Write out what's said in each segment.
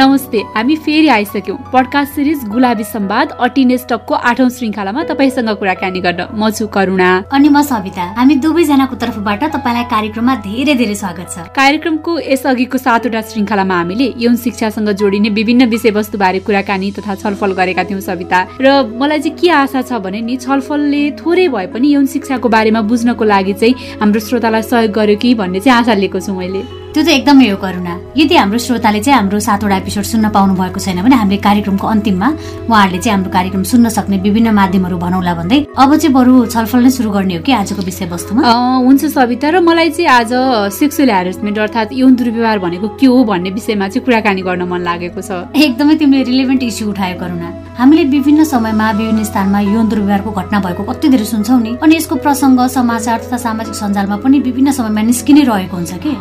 नमस्ते हामी फेरि आइसक्यौँ। पडकास्ट सिरिज गुलाबी सम्वाद अटिनेस टकको आठौं श्रृङ्खलामा तपाईँसँग कुराकानी गर्न। म छु करुणा। अनि म सविता। हामी दुवैजनाको तर्फबाट तपाईँलाई कार्यक्रममा धेरै धेरै स्वागत छ। कार्यक्रमको यसअघिको सातवटा श्रृङ्खलामा हामीले यौन शिक्षासँग जोडिने विभिन्न विषयवस्तुबारे कुराकानी तथा छलफल गरेका थियौँ सविता। र मलाई चाहिँ के आशा छ भने नि छलफलले थोरै भए पनि यौन शिक्षाको बारेमा बुझ्नको लागि चाहिँ हाम्रो श्रोतालाई सहयोग गर्यो कि भन्ने चाहिँ आशा लिएको छु मैले। त्यो त एकदमै हो करुणा। यदि हाम्रो श्रोताले चाहिँ हाम्रो सातवटा एपिसोड सुन्न पाउनु भएको छैन भने हामीले कार्यक्रमको अन्तिममा उहाँहरूले चाहिँ हाम्रो कार्यक्रम सुन्न सक्ने विभिन्न माध्यमहरू भनौला भन्दै अब चाहिँ बरु छलफल नै सुरु गर्ने हो कि आजको विषयवस्तुमा? हुन्छ सविता र मलाई चाहिँ आज सेक्सुअल हेरेसमेन्ट अर्थात् यौन दुर्व्यवहार भनेको के हो भन्ने विषयमा चाहिँ कुराकानी गर्न मन लागेको छ। एकदमै तिमीले रिलेभेन्ट इस्यु उठायो करुणा। हामीले विभिन्न समयमा विभिन्न स्थानमा यौन दुर्व्यवहारको घटना भएको कति धेरै सुन्छौँ नि। अनि यसको प्रसङ्ग समाचार तथा सामाजिक सञ्जालमा पनि विभिन्न समयमा निस्किनै रहेको हुन्छ कि?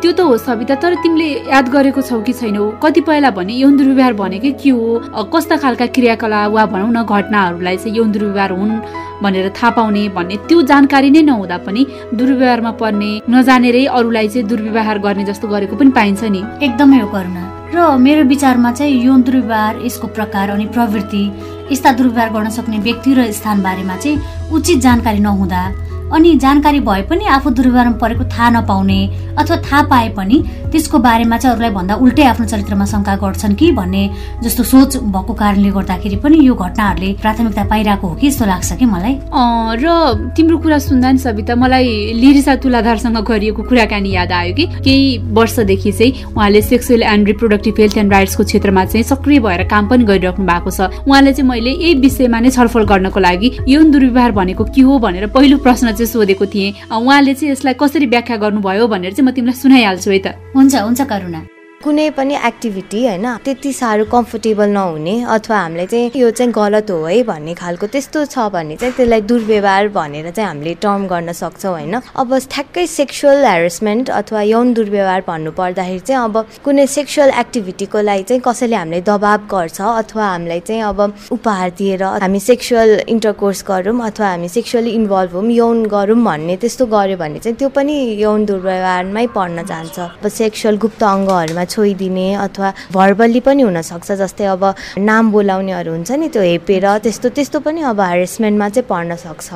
त्यो त हो सविता तर तिमीले याद गरेको छौ कि छैनौ कतिपयलाई भने यौन दुर्व्यवहार भनेकै के हो? कस्ता खालका क्रियाकलाप वा भनौँ न घटनाहरूलाई चाहिँ यौन दुर्व्यवहार हुन् भनेर थाहा पाउने भन्ने त्यो जानकारी नै नहुँदा पनि दुर्व्यवहारमा पर्ने नजानेरै अरूलाई चाहिँ दुर्व्यवहार गर्ने जस्तो गरेको पनि पाइन्छ नि। एकदमै हो करुणा। र मेरो विचारमा चाहिँ यौन दुर्व्यवहार यसको प्रकार अनि प्रवृत्ति यस्ता दुर्व्यवहार गर्न सक्ने व्यक्ति र स्थान बारेमा चाहिँ उचित जानकारी नहुँदा अनि जानकारी भए पनि आफू दुर्व्यवहारमा परेको थाहा नपाउने अथवा थाहा पाए पनि त्यसको बारेमा चाहिँ अरूलाई भन्दा उल्टै आफ्नो चरित्रमा शङ्का गर्छन् कि भन्ने जस्तो सोच भएको कारणले गर्दाखेरि पनि यो घटनाहरूले प्राथमिकता पाइरहेको हो कि जस्तो लाग्छ कि मलाई? र तिम्रो कुरा सुन्दा नि सविता मलाई लिरिसा तुलाधारसँग गरिएको कुराकानी याद आयो कि? केही वर्षदेखि चाहिँ उहाँले sexual and reproductive health and राइट्सको क्षेत्रमा चाहिँ सक्रिय भएर काम पनि गरिराख्नु भएको छ। उहाँले चाहिँ मैले यही विषयमा नै छलफल गर्नको लागि यौन दुर्व्यवहार भनेको के हो भनेर पहिलो प्रश्न चाहिँ सोधेको थिएँ उहाँले चाहिँ यसलाई कसरी व्याख्या गर्नुभयो भनेर चाहिँ म तिमीलाई सुनाइहाल्छु है त। हुन्छ हुन्छ करुणा। कुनै पनि एक्टिभिटी होइन त्यति साह्रो कम्फर्टेबल नहुने अथवा हामीलाई चाहिँ यो चाहिँ गलत हो है भन्ने खालको त्यस्तो छ भने चाहिँ त्यसलाई दुर्व्यवहार भनेर चाहिँ हामीले टर्म गर्न सक्छौँ होइन। अब ठ्याक्कै सेक्सुअल हेरेसमेन्ट अथवा यौन दुर्व्यवहार भन्नु पर्दाखेरि चाहिँ अब कुनै सेक्सुअल एक्टिभिटीको लागि चाहिँ कसैले हामीलाई दबाब गर्छ अथवा हामीलाई चाहिँ अब उपहार दिएर हामी सेक्सुअल इन्टरकोर्स गरौँ अथवा हामी सेक्सुअली इन्भल्भ हौँ यौन गरौँ भन्ने त्यस्तो गऱ्यो भने चाहिँ त्यो पनि यौन दुर्व्यवहारमै पर्न जान्छ। अब सेक्सुअल गुप्त अङ्गहरूमा छोइदिने अथवा भर्बल्ली पनि हुनसक्छ जस्तै अब नाम बोलाउनेहरू हुन्छ नि त्यो हेपेर त्यस्तो त्यस्तो पनि अब हेरेसमेन्टमा चाहिँ पर्न सक्छ।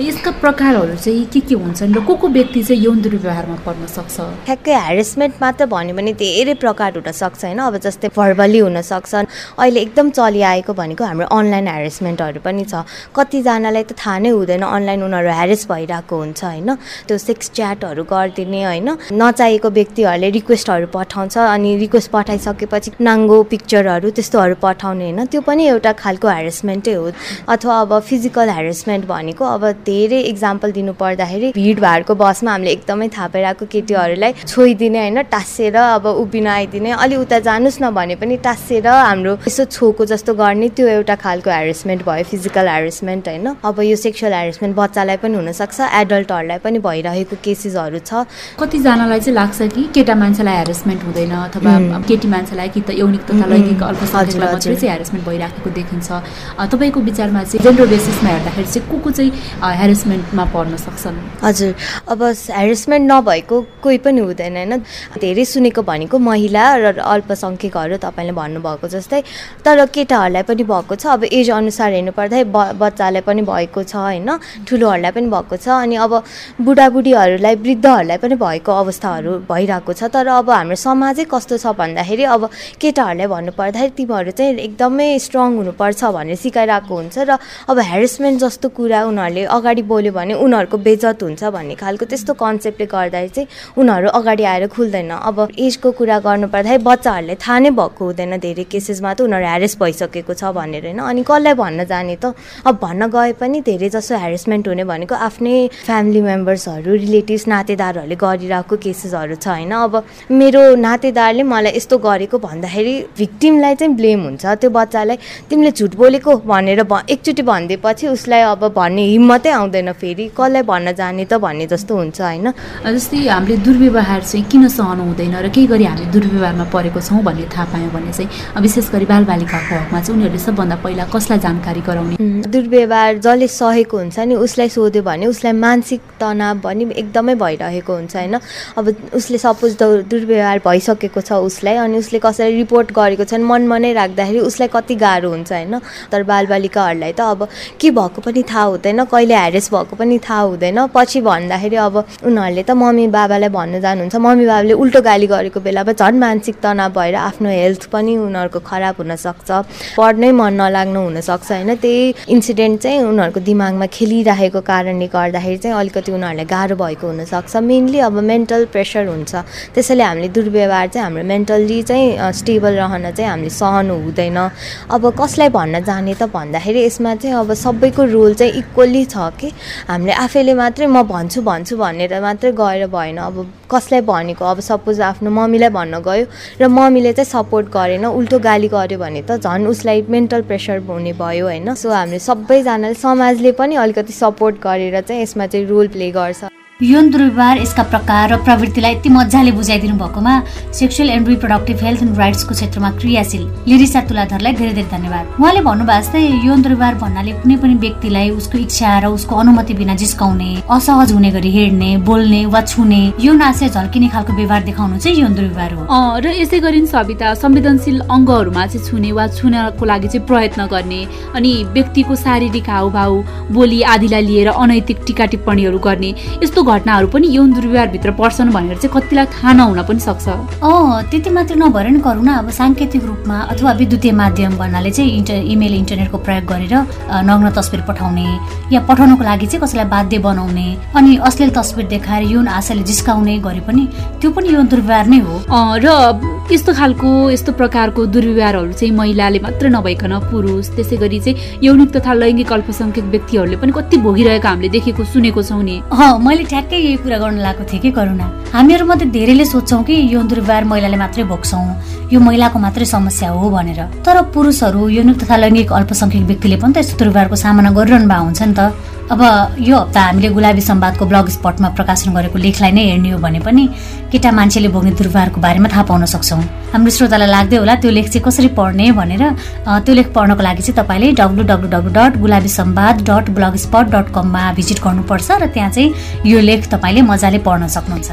यसका प्रकारहरू चाहिँ के के हुन्छन् र को को व्यक्ति चाहिँ यौन दुर्व्यवहारमा पर्न सक्छ? ठ्याक्कै हेरेसमेन्ट मात्र भन्यो भने धेरै प्रकार हुनसक्छ होइन? अब जस्तै भर्बली हुनसक्छ अहिले एकदम चलिआएको भनेको हाम्रो अनलाइन हेरेसमेन्टहरू पनि छ। कतिजनालाई त थाहा नै हुँदैन अनलाइन उनीहरू हेरेस भइरहेको हुन्छ होइन? त्यो सेक्स च्याटहरू गरिदिने होइन? नचाहिएको व्यक्तिहरूले रिक्वेस्टहरू पठाउँछ। पठाउँछ अनि रिक्वेस्ट पठाइसकेपछि नाङ्गो पिक्चरहरू त्यस्तोहरू पठाउने होइन त्यो पनि एउटा खालको हेरेसमेन्टै हो। अथवा अब फिजिकल हेरेसमेन्ट भनेको अब धेरै इक्जाम्पल दिनु पर्दाखेरि भिडभाडको बसमा हामीले एकदमै थाहा पाइरहेको केटीहरूलाई छोइदिने होइन टाँसेर अब उभिन आइदिने अलि उता जानुहोस् न भने पनि टाँसेर हाम्रो यसो छोको जस्तो गर्ने त्यो एउटा खालको हेरेसमेन्ट भयो फिजिकल हेरेसमेन्ट होइन। अब यो सेक्सुअल हेरेसमेन्ट बच्चालाई पनि हुनसक्छ एडल्टहरूलाई पनि भइरहेको केसेसहरू छ। कतिजनालाई चाहिँ लाग्छ कि केटा मान्छेलाई हेरेसमेन्ट हुँदैन अथवा केटी मान्छेलाई कि त यौनिक तथा लैङ्गिक अल्पसङ्ख्यकलाई मात्रै चाहिँ हेरेसमेन्ट भइराखेको देखिन्छ। तपाईँको विचारमा चाहिँ जेन्डर बेसिसमा हेर्दाखेरि चाहिँ को को चाहिँ हेरेसमेन्टमा पर्न सक्छन्? हजुर। अब हेरेसमेन्ट नभएको कोही पनि हुँदैन होइन? धेरै सुनेको भनेको महिला र अल्पसङ्ख्यकहरू तपाईँले भन्नुभएको जस्तै तर केटाहरूलाई पनि भएको छ। अब एज अनुसार हेर्नु पर्दाखेरि ब बच्चालाई पनि भएको छ होइन? ठुलोहरूलाई पनि भएको छ। अनि अब बुढाबुढीहरूलाई वृद्धहरूलाई पनि भएको अवस्थाहरू भइरहेको छ। तर अब हाम्रो समाज चाहिँ कस्तो छ भन्दाखेरि अब केटाहरूलाई भन्नुपर्दाखेरि तिमीहरू चाहिँ एकदमै स्ट्रङ हुनुपर्छ भनेर सिकाइरहेको हुन्छ र अब हेरेसमेन्ट जस्तो कुरा उनीहरूले अगाडि बोल्यो भने उनीहरूको बेजत हुन्छ भन्ने खालको त्यस्तो कन्सेप्टले गर्दाखेरि चाहिँ उनीहरू अगाडि आएर खुल्दैन। अब एजको कुरा गर्नु पर्दाखेरि बच्चाहरूले थाहा नै भएको हुँदैन धेरै केसेसमा त उनीहरू हेरेस भइसकेको छ भनेर होइन। अनि कसलाई भन्न जाने त? अब भन्न गए पनि धेरै जसो हेरेसमेन्ट हुने भनेको आफ्नै फ्यामिली मेम्बर्सहरू रिलेटिभ्स नातेदारहरूले गरिरहेको केसेसहरू छ होइन। अब मेरो नातेदारले मलाई यस्तो गरेको भन्दाखेरि भिक्टिमलाई चाहिँ ब्लेम हुन्छ। त्यो बच्चालाई तिमीले झुट बोलेको भनेर भ एकचोटि भनिदिएपछि उसलाई अब भन्ने हिम्मतै आउँदैन फेरि। कसलाई भन्न जाने त भन्ने जस्तो हुन्छ होइन? जस्तै हामीले दुर्व्यवहार चाहिँ किन सहनु हुँदैन र केही गरी हामी दुर्व्यवहारमा परेको छौँ भन्ने थाहा पायौँ भने चाहिँ विशेष गरी बालबालिकाको हकमा चाहिँ उनीहरूले सबभन्दा पहिला कसलाई जानकारी गराउने? दुर्व्यवहार जसले सहेको हुन्छ नि उसलाई सोध्यो भने उसलाई मानसिक तनाव पनि एकदमै भइरहेको हुन्छ होइन? अब उसले सपोज दुर्व्यवहार भइसकेको छ उसलाई अनि उसले कसैलाई रिपोर्ट गरेको छन् मनमा नै राख्दाखेरि उसलाई कति गाह्रो हुन्छ होइन? तर बालबालिकाहरूलाई त अब के भएको पनि थाहा हुँदैन कहिले ह्यारेस भएको पनि थाहा हुँदैन। पछि भन्दाखेरि अब उनीहरूले त मम्मी बाबालाई भन्नु जानुहुन्छ। मम्मी बाबाले उल्टो गाली गरेको बेलामा झन् मानसिक तनाव भएर आफ्नो हेल्थ पनि उनीहरूको खराब हुनसक्छ पढ्नै मन नलाग्नु हुनसक्छ होइन? त्यही इन्सिडेन्ट चाहिँ उनीहरूको दिमागमा खेलिरहेको कारणले गर्दाखेरि चाहिँ अलिकति उनीहरूलाई गाह्रो भएको हुनसक्छ मेनली अब मेन्टल प्रेसर हुन्छ। त्यसैले हामीले दुर्व्यवहार चाहिँ हाम्रो मेन्टल्ली चाहिँ स्टेबल रहन चाहिँ हामीले सहनु हुँदैन। अब कसलाई भन्न जाने त भन्दाखेरि यसमा चाहिँ अब सबैको रोल चाहिँ इक्वल्ली छ कि हामीले आफैले मात्रै म भन्छु भन्छु भनेर मात्रै गएर भएन। अब कसलाई भनेको? अब सपोज आफ्नो मम्मीलाई भन्न गयो र मम्मीले चाहिँ सपोर्ट गरेन उल्टो गाली गर्यो भने त झन् उसलाई मेन्टल प्रेसर हुने भयो होइन? सो हामीले सबैजनाले समाजले पनि अलिकति सपोर्ट गरेर चाहिँ यसमा चाहिँ रोल प्ले गर्छ। यौन दुर्व्यवहार यसका प्रकार र प्रवृत्तिलाई यति मजाले बुझाइदिनु भएकोमा sexual and reproductive health and राइट्सको क्षेत्रमा क्रियाशील लिरिसा तुलाधरलाई धेरै धेरै धन्यवाद। उहाँले भन्नुभएको जस्तै यौन दुर्व्यवहार भन्नाले कुनै पनि व्यक्तिलाई उसको इच्छा र उसको अनुमति बिना जिस्काउने असहज हुने गरी हेर्ने बोल्ने वा छुने यौन आशय झल्किने खालको व्यवहार देखाउनु चाहिँ यौन दुर्व्यवहार हो। र यसै गरी सविता संवेदनशील अङ्गहरूमा चाहिँ छुने वा छुनको लागि चाहिँ प्रयत्न गर्ने अनि व्यक्तिको शारीरिक हावभाव बोली आदिलाई लिएर अनैतिक टिका टिप्पणीहरू गर्ने यस्तो घटनाहरू पनि यौन दुर्व्यवहारभित्र पर्छन् भनेर चाहिँ कतिलाई थाहा नहुन पनि सक्छ। अँ त्यति मात्र नभएर नि करुणा अब साङ्केतिक रूपमा अथवा विद्युतीय माध्यम भन्नाले चाहिँ इन्टर इमेल इन्टरनेटको प्रयोग गरेर नग्न तस्बिर पठाउने या पठाउनको लागि चाहिँ कसैलाई बाध्य बनाउने अनि अश्लील तस्बिर देखाएर यौन आशाले जिस्काउने गरे पनि त्यो पनि यौन दुर्व्यवहार नै हो। र यस्तो खालको यस्तो प्रकारको दुर्व्यवहारहरू चाहिँ महिलाले मात्र नभइकन पुरुष त्यसै गरी चाहिँ यौनिक तथा लैङ्गिक अल्पसङ्ख्यक व्यक्तिहरूले पनि कति भोगिरहेको हामीले देखेको सुनेको छौँ नि। मैले ठ्याक्कै यही कुरा गर्न लागेको थिएँ कि करुणा? हामीहरू मध्ये धेरैले सोध्छौँ कि यो दुर्व्यवहार महिलाले मात्रै भोग्छौँ। यो महिलाको मात्रै समस्या हो भनेर। तर पुरुषहरू यौनिक तथा लैङ्गिक अल्पसङ्ख्यक व्यक्तिले पनि त यस्तो दुर्व्यवहारको सामना गरिरहनु भएको हुन्छ नि त। अब यो हप्ता हामीले गुलाबी सम्वादको ब्लग स्पटमा प्रकाशन गरेको लेखलाई नै हेर्ने हो भने पनि केटा मान्छेले भोग्ने दुर्व्यवहारको बारेमा थाहा पाउन सक्छौँ। हाम्रो श्रोतालाई लाग्दै होला त्यो लेख चाहिँ कसरी पढ्ने भनेर त्यो लेख पढ्नको लागि चाहिँ तपाईँले W W W dot Gulabi Sambad dot blog spot dot कममा भिजिट गर्नुपर्छ र त्यहाँ चाहिँ यो लेख तपाईँले मजाले पढ्न सक्नुहुन्छ।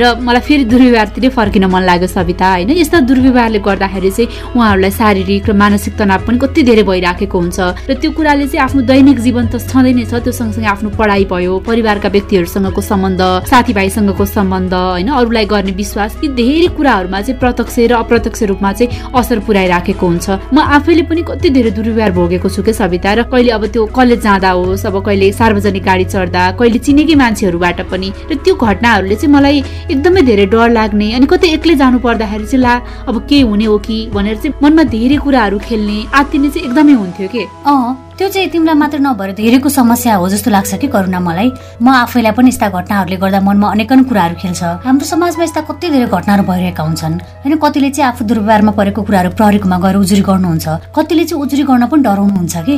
र मलाई फेरि दुर्व्यवहारतिरै फर्किन मन लाग्यो सविता होइन? यस्ता दुर्व्यवहारले गर्दाखेरि चाहिँ उहाँहरूलाई शारीरिक र मानसिक तनाव पनि कति धेरै भइराखेको हुन्छ। र त्यो कुराले चाहिँ आफ्नो दैनिक जीवन त छँदै नै छ त्यो सँगसँगै आफ्नो पढाइ भयो परिवारका व्यक्तिहरूसँगको सम्बन्ध साथीभाइसँगको सम्बन्ध होइन अरूलाई गर्ने विश्वास यी धेरै कुराहरूमा चाहिँ प्रत्यक्ष र अप्रत्यक्ष रूपमा चाहिँ असर पुऱ्याइराखेको हुन्छ। म आफैले पनि कति धेरै दुर्व्यवहार भोगेको छु कि सविता? र कहिले अब त्यो कलेज जाँदा होस् अब कहिले सार्वजनिक गाडी चढ्दा कहिले चिनेकै मान्छेहरूबाट पनि र त्यो घटनाहरूले चाहिँ मलाई एकदमै धेरै डर लाग्ने अनि कतै एक्लै जानु पर्दाखेरि चाहिँ ला अब के हुने हो कि भनेर चाहिँ मनमा धेरै कुराहरू खेल्ने आत्तिने चाहिँ एकदमै हुन्थ्यो कि? अँ। त्यो चाहिँ तिमीलाई मात्र नभएर धेरैको समस्या हो जस्तो लाग्छ कि करुणा मलाई। म आफैलाई पनि यस्ता घटनाहरूले गर्दा मनमा अनेकन कुराहरू खेल्छ। हाम्रो समाजमा यस्ता कति धेरै घटनाहरू भइरहेका हुन्छन्। होइन कतिले चाहिँ आफू दुर्व्यवहारमा परेको कुराहरू प्रहरीकोमा गएर उजुरी गर्नुहुन्छ। कतिले चाहिँ उजुरी गर्न पनि डराउनुहुन्छ कि?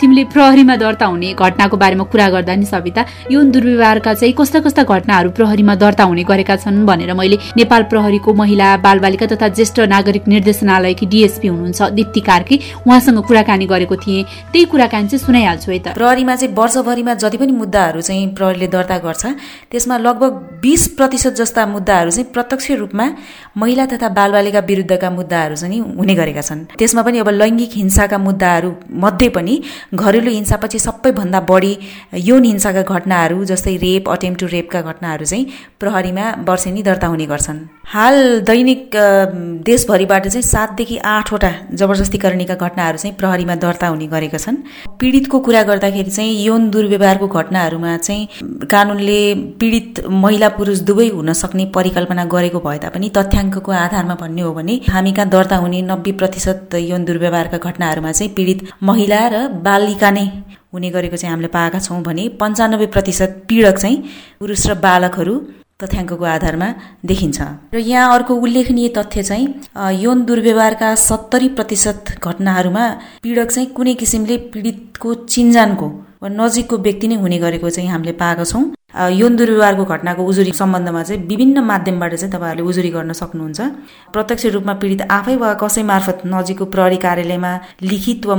तिमीले प्रहरीमा दर्ता हुने घटनाको बारेमा कुरा गर्दा नि सविता यो दुर्व्यवहारका चाहिँ कस्ता कस्ता घटनाहरू प्रहरीमा दर्ता हुने गरेका छन् भनेर मैले नेपाल प्रहरीको महिला बालबालिका तथा ज्येष्ठ नागरिक निर्देशनालयकी डिएसपी हुनुहुन्छ दिप्ती कार्की उहाँसँग कुराकानी गरेको थिएँ। त्यही कुराकानी चाहिँ सुनाइहाल्छु है त। प्रहरीमा चाहिँ वर्षभरिमा जति पनि मुद्दाहरू चाहिँ प्रहरीले दर्ता गर्छ त्यसमा लगभग बिस प्रतिशत जस्ता मुद्दाहरू चाहिँ प्रत्यक्ष रूपमा महिला तथा बालबालिका विरुद्धका मुद्दाहरू चाहिँ हुने गरेका छन्। त्यसमा पनि अब लैङ्गिक हिंसाका मुद्दाहरू मध्ये पनि घरेलु हिंसापछि सबैभन्दा बढी यौन हिंसाका घटनाहरू जस्तै रेप अटेम्प टु रेपका घटनाहरू चाहिँ प्रहरीमा वर्षेनी दर्ता हुने गर्छन्। हाल दैनिक देशभरिबाट चाहिँ सातदेखि आठवटा जबरजस्तीकरणीका घटनाहरू चाहिँ प्रहरीमा दर्ता हुने गरेका छन्। पीडितको कुरा गर्दाखेरि चाहिँ यौन दुर्व्यवहारको घटनाहरूमा चाहिँ कानुनले पीडित महिला पुरुष दुवै हुन सक्ने परिकल्पना गरेको भए तापनि तथ्याङ्कको आधारमा भन्ने हो भने हामी कहाँ दर्ता हुने नब्बे प्रतिशत यौन दुर्व्यवहारका घटनाहरूमा चाहिँ पीडित महिला र बालिका नै हुने गरेको चाहिँ हामीले पाएका छौँ भने पन्चानब्बे प्रतिशत पीडक चाहिँ पुरुष र बालकहरू तथ्याङ्कको आधारमा देखिन्छ। र यहाँ अर्को उल्लेखनीय तथ्य चाहिँ यौन दुर्व्यवहारका सत्तरी प्रतिशत घटनाहरूमा पीडक चाहिँ कुनै किसिमले पीडितको चिन्जानको वा नजिकको व्यक्ति नै हुने गरेको चाहिँ हामीले पाएका छौँ। यौन दुर्व्यवहारको घटनाको उजुरी सम्बन्धमा चाहिँ विभिन्न माध्यमबाट चाहिँ तपाईँहरूले उजुरी गर्न सक्नुहुन्छ। प्रत्यक्ष रूपमा पीडित आफै वा कसै मार्फत नजिकको प्रहरी कार्यालयमा लिखित वा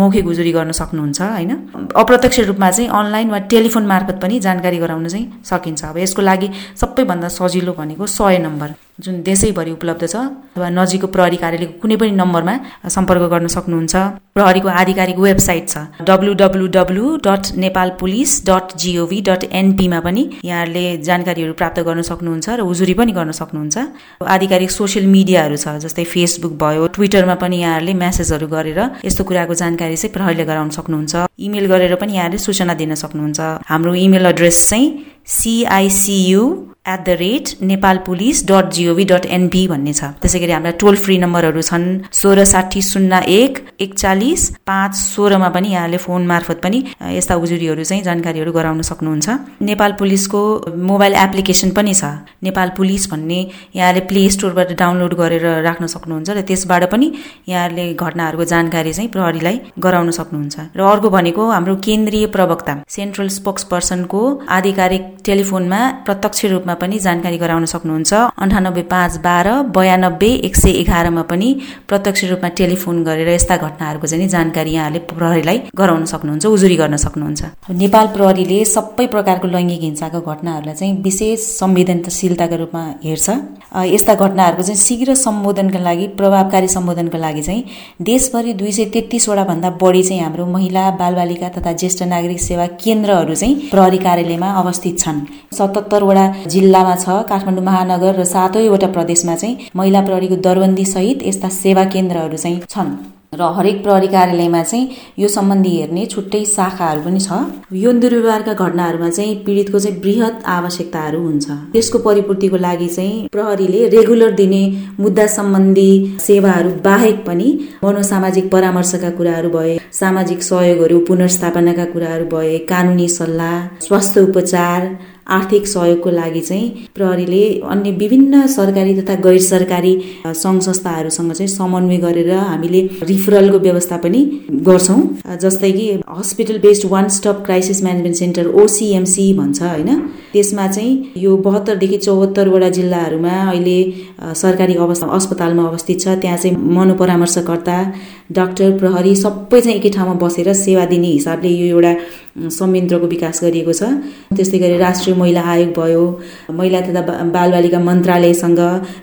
मौखिक उजुरी गर्न सक्नुहुन्छ होइन? अप्रत्यक्ष रूपमा चाहिँ अनलाइन वा टेलिफोन मार्फत पनि जानकारी गराउन चाहिँ सकिन्छ। अब यसको लागि सबैभन्दा सजिलो भनेको सय नम्बर जुन देशैभरि उपलब्ध छ अथवा नजिकको प्रहरी कार्यालयको कुनै पनि नम्बरमा सम्पर्क गर्न सक्नुहुन्छ। प्रहरीको आधिकारिक वेबसाइट छ W W W dot Nepal police dot G O V dot एनपीमा। पनि यहाँहरूले जानकारीहरू प्राप्त गर्न सक्नुहुन्छ र उजुरी पनि गर्न सक्नुहुन्छ। आधिकारिक सोसियल मिडियाहरू छ जस्तै फेसबुक भयो ट्विटरमा पनि यहाँहरूले म्यासेजहरू गरेर यस्तो कुराको जानकारी चाहिँ प्रहरीले गराउन सक्नुहुन्छ। इमेल गरेर पनि यहाँहरूले सूचना दिन सक्नुहुन्छ। हाम्रो इमेल एड्रेस चाहिँ C I C U at the rate Nepal police dot G O V dot N P भन्ने छ। त्यसै गरी हाम्रा टोल फ्री नम्बरहरू छन् सोह्र साठी शून्य एक एकचालिस पाँच सोह्रमा पनि यहाँले फोन मार्फत पनि यस्ता उजुरीहरू चाहिँ जानकारीहरू गराउन सक्नुहुन्छ। नेपाल पुलिसको मोबाइल एप्लिकेसन पनि छ। नेपाल पुलिस भन्ने यहाँले प्ले स्टोरबाट डाउनलोड गरेर राख्न सक्नुहुन्छ र त्यसबाट पनि यहाँहरूले घटनाहरूको जानकारी चाहिँ प्रहरीलाई गराउन सक्नुहुन्छ। र अर्को भनेको हाम्रो केन्द्रीय प्रवक्ता सेन्ट्रल स्पोक्स पर्सनको आधिकारिक टेलिफोनमा प्रत्यक्ष रूपमा पनि जानकारी गराउन सक्नुहुन्छ। अन्ठानब्बे पाँच बाह्र बयानब्बे एक सय एघारमा पनि प्रत्यक्ष रूपमा टेलिफोन गरेर यस्ता घटनाहरूको चाहिँ जानकारी यहाँले प्रहरीलाई गराउन सक्नुहुन्छ उजुरी गर्न सक्नुहुन्छ। नेपाल प्रहरीले सबै प्रकारको लैङ्गिक हिंसाको घटनाहरूलाई चाहिँ विशेष संवेदनशीलताको रूपमा हेर्छ। यस्ता घटनाहरूको चाहिँ शीघ्र सम्बोधनका लागि प्रभावकारी सम्बोधनका लागि चाहिँ देशभरि दुई सय तेत्तिसवटा भन्दा बढी चाहिँ हाम्रो महिला बालबालिका तथा ज्येष्ठ नागरिक सेवा केन्द्रहरू चाहिँ प्रहरी कार्यालयमा अवस्थित छन्। सतहत्तरवटा जिल्लामा छ काठमाडौँ महानगर र सातैवटा प्रदेशमा चाहिँ महिला प्रहरीको दरबन्दी सहित यस्ता सेवा केन्द्रहरू चाहिँ छन्। र हरेक प्रहरी कार्यालयमा चाहिँ यो सम्बन्धी हेर्ने छुट्टै शाखाहरू पनि छ। यौन दुर्व्यवहारका घटनाहरूमा चाहिँ पीडितको चाहिँ वृहत आवश्यकताहरू हुन्छ। त्यसको परिपूर्तिको लागि चाहिँ प्रहरीले रेगुलर दिने मुद्दा सम्बन्धी सेवाहरू बाहेक पनि मनोसामाजिक परामर्शका कुराहरू भए सामाजिक सहयोगहरू पुनर्स्थापनाका कुराहरू भए कानुनी सल्लाह स्वास्थ्य उपचार आर्थिक सहयोगको लागि चाहिँ प्रहरीले अन्य विभिन्न सरकारी तथा गैर सरकारी सङ्घ संस्थाहरूसँग चाहिँ समन्वय गरेर हामीले रिफरलको व्यवस्था पनि गर्छौँ। जस्तै कि hospital based one stop crisis management centre O C M C भन्छ होइन? त्यसमा चाहिँ यो बहत्तरदेखि चौहत्तरवटा जिल्लाहरूमा अहिले सरकारी अवस्था अस्पतालमा अवस्थित छ। त्यहाँ चाहिँ मनोपरामर्शकर्ता डाक्टर प्रहरी सबै चाहिँ एकै ठाउँमा बसेर सेवा दिने हिसाबले यो एउटा संयन्त्रको विकास गरिएको छ। त्यस्तै गरी राष्ट्रिय महिला आयोग भयो महिला तथा बालबालिका मन्त्रालयसँग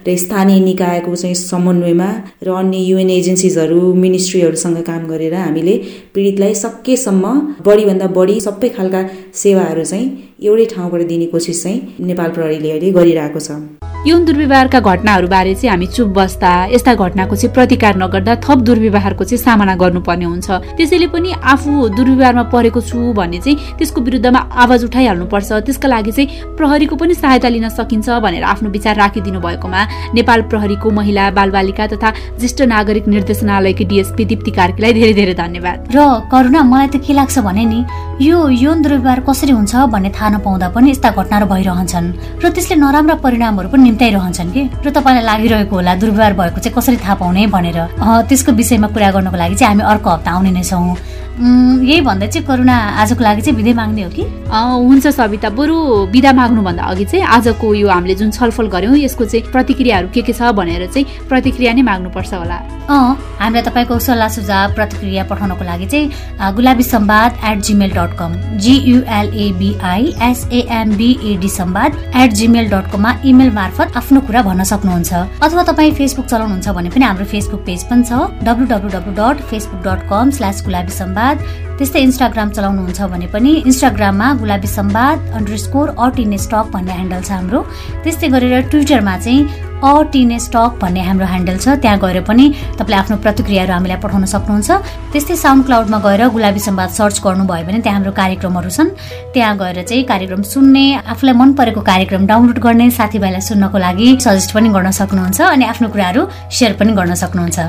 र स्थानीय निकायको चाहिँ समन्वयमा र अन्य युएन एजेन्सिजहरू मिनिस्ट्रीहरूसँग काम गरेर हामीले पीडितलाई सकेसम्म बढीभन्दा बढी सबै खालका सेवाहरू चाहिँ एउटै ठाउँबाट दिने कोसिस चाहिँ नेपाल प्रहरीले अहिले गरिरहेको छ। यौन दुर्व्यवहारका घटनाहरूबारे चाहिँ हामी चुप बस्दा यस्ता घटनाको चाहिँ प्रतिकार नगर्दा थप दुर्व्यवहारको चाहिँ सामना गर्नुपर्ने हुन्छ। त्यसैले पनि आफू दुर्व्यवहारमा परेको छु भने चाहिँ त्यसको विरुद्धमा आवाज उठाइहाल्नुपर्छ। त्यसका लागि चाहिँ प्रहरीको पनि सहायता लिन सकिन्छ भनेर आफ्नो विचार राखिदिनु भएकोमा नेपाल प्रहरीको महिला बालबालिका तथा ज्येष्ठ नागरिक निर्देशनालयकी डिएसपी दिप्ती कार्कीलाई धेरै धेरै धन्यवाद। र करुणा मलाई त के लाग्छ भने नि यो यौन दुर्व्यवहार कसरी हुन्छ भन्ने थाहा नपाउँदा पनि यस्ता घटनाहरू भइरहन्छन् र त्यसले नराम्रा परिणामहरू पनि निम्ताइरहन्छन् कि? र तपाईँलाई लागिरहेको होला दुर्व्यवहार भएको चाहिँ कसरी थाहा पाउने भनेर। त्यसको विषयमा कुरा गर्नको लागि चाहिँ हामी अर्को हप्ता आउने नै छौँ। यही भन्दा चाहिँ करुणा आजको लागि चाहिँ विधै माग्ने हो कि? हुन्छ सविता। बरु विदा माग्नुभन्दा अघि चाहिँ आजको यो हामीले जुन छलफल गऱ्यौँ यसको चाहिँ प्रतिक्रियाहरू के के छ भनेर चाहिँ प्रतिक्रिया नै माग्नुपर्छ होला। अँ हामीलाई तपाईँको सल्लाह सुझाव प्रतिक्रिया पठाउनको लागि चाहिँ Gulabi Sambad at gmail dot com G U L A B I S A M B A D Sambad at gmail dot कममा इमेल मार्फत आफ्नो कुरा भन्न सक्नुहुन्छ। अथवा तपाईँ फेसबुक चलाउनुहुन्छ भने पनि हाम्रो फेसबुक पेज पनि छ W W W dot Facebook dot com slash Gulabi Sambad Sambad त्यस्तै इन्स्टाग्राम चलाउनुहुन्छ भने पनि इन्स्टाग्राममा गुलाबी सम्वाद under score at in stock भन्ने ह्यान्डल छ हाम्रो। त्यस्तै गरेर ट्विटरमा चाहिँ अटिने स्टक भन्ने हाम्रो ह्यान्डल छ। त्यहाँ गएर पनि तपाईँले आफ्नो प्रतिक्रियाहरू हामीलाई पठाउन सक्नुहुन्छ। त्यस्तै साउन्ड क्लाउडमा गएर गुलाबी सम्वाद सर्च गर्नुभयो भने त्यहाँ हाम्रो कार्यक्रमहरू छन्। त्यहाँ गएर चाहिँ कार्यक्रम सुन्ने आफूलाई मन परेको कार्यक्रम डाउनलोड गर्ने साथीभाइलाई सुन्नको लागि सजेस्ट पनि गर्न सक्नुहुन्छ अनि आफ्नो कुराहरू सेयर पनि गर्न सक्नुहुन्छ।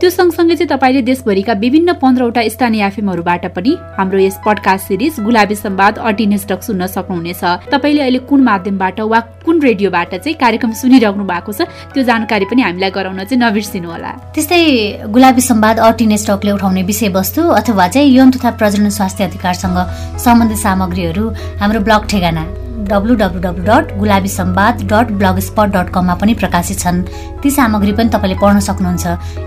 त्यो सँगसँगै चाहिँ तपाईँले देशभरिका विभिन्न पन्ध्रवटा स्थानीय एफएमहरूबाट पनि हाम्रो यस पडकास्ट सिरिज गुलाबी सम्वाद अटिने स्टक सुन्न सक्नुहुनेछ। तपाईँले अहिले कुन माध्यमबाट वा कुन रेडियोबाट चाहिँ कार्यक्रम सुनिरहनु भएको छ त्यो जानकारी पनि हामीलाई गराउन चाहिँ नबिर्सिनु होला त्यस्तै गुलाबी सम्वाद अटिने स्टकले उठाउने विषयवस्तु अथवा चाहिँ यौन तथा प्रजनन स्वास्थ्य अधिकारसँग सम्बन्धित सामग्रीहरू हाम्रो ब्लग ठेगाना। W W W dot Gulabi Sambad dot blog spot dot कममा पनि प्रकाशित छन्। ती सामग्री पनि तपाईँले पढ्न सक्नुहुन्छ।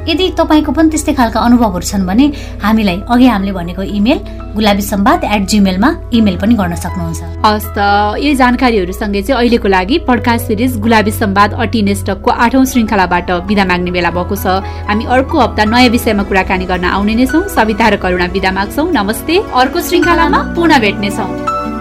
यदि तपाईँको पनि त्यस्तै खालका अनुभवहरू छन् भने हामीलाई अघि हामीले भनेको इमेल गुलाबी सम्वाद एट जिमेलमा इमेल पनि गर्न सक्नुहुन्छ। हस् त यही जानकारीहरूसँगै चाहिँ अहिलेको लागि पडकास्ट सिरिज गुलाबी सम्वाद अटिनेस्टकको आठौँ श्रृङ्खलाबाट विदा माग्ने बेला भएको छ। हामी अर्को हप्ता नयाँ विषयमा कुराकानी गर्न आउने नै छौँ। सविता र करुणा विदा माग्छौँ। नमस्ते। अर्को श्रृङ्खलामा पुनः भेट्नेछौँ।